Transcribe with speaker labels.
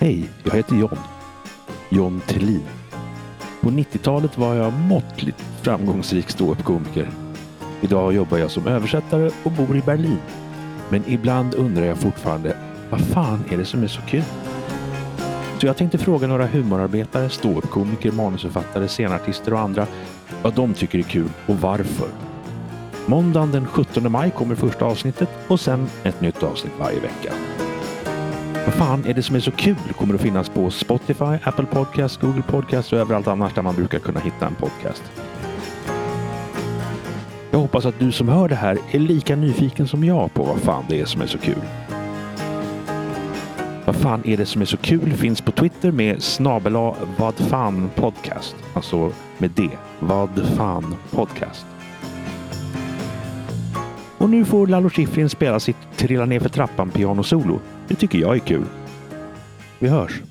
Speaker 1: Hej, jag heter John. John Thelin. På 90-talet var jag måttligt framgångsrik ståuppkomiker. Idag jobbar jag som översättare och bor i Berlin. Men ibland undrar jag fortfarande, vad fan är det som är så kul? Så jag tänkte fråga några humorarbetare, ståuppkomiker, manusförfattare, scenartister och andra vad de tycker är kul och varför. Måndagen den 17 maj kommer första avsnittet och sen ett nytt avsnitt varje vecka. Vad fan är det som är så kul? Kommer att finnas på Spotify, Apple Podcast, Google Podcast och överallt annars där man brukar kunna hitta en podcast. Jag hoppas att du som hör det här är lika nyfiken som jag på vad fan det är som är så kul. Vad fan är det som är så kul finns på Twitter med snabela vad fan podcast. Alltså med det. Vad fan podcast. Och nu får Lalo Schifrin spela sitt Trilla ner för trappan piano solo. Det tycker jag är kul. Vi hörs!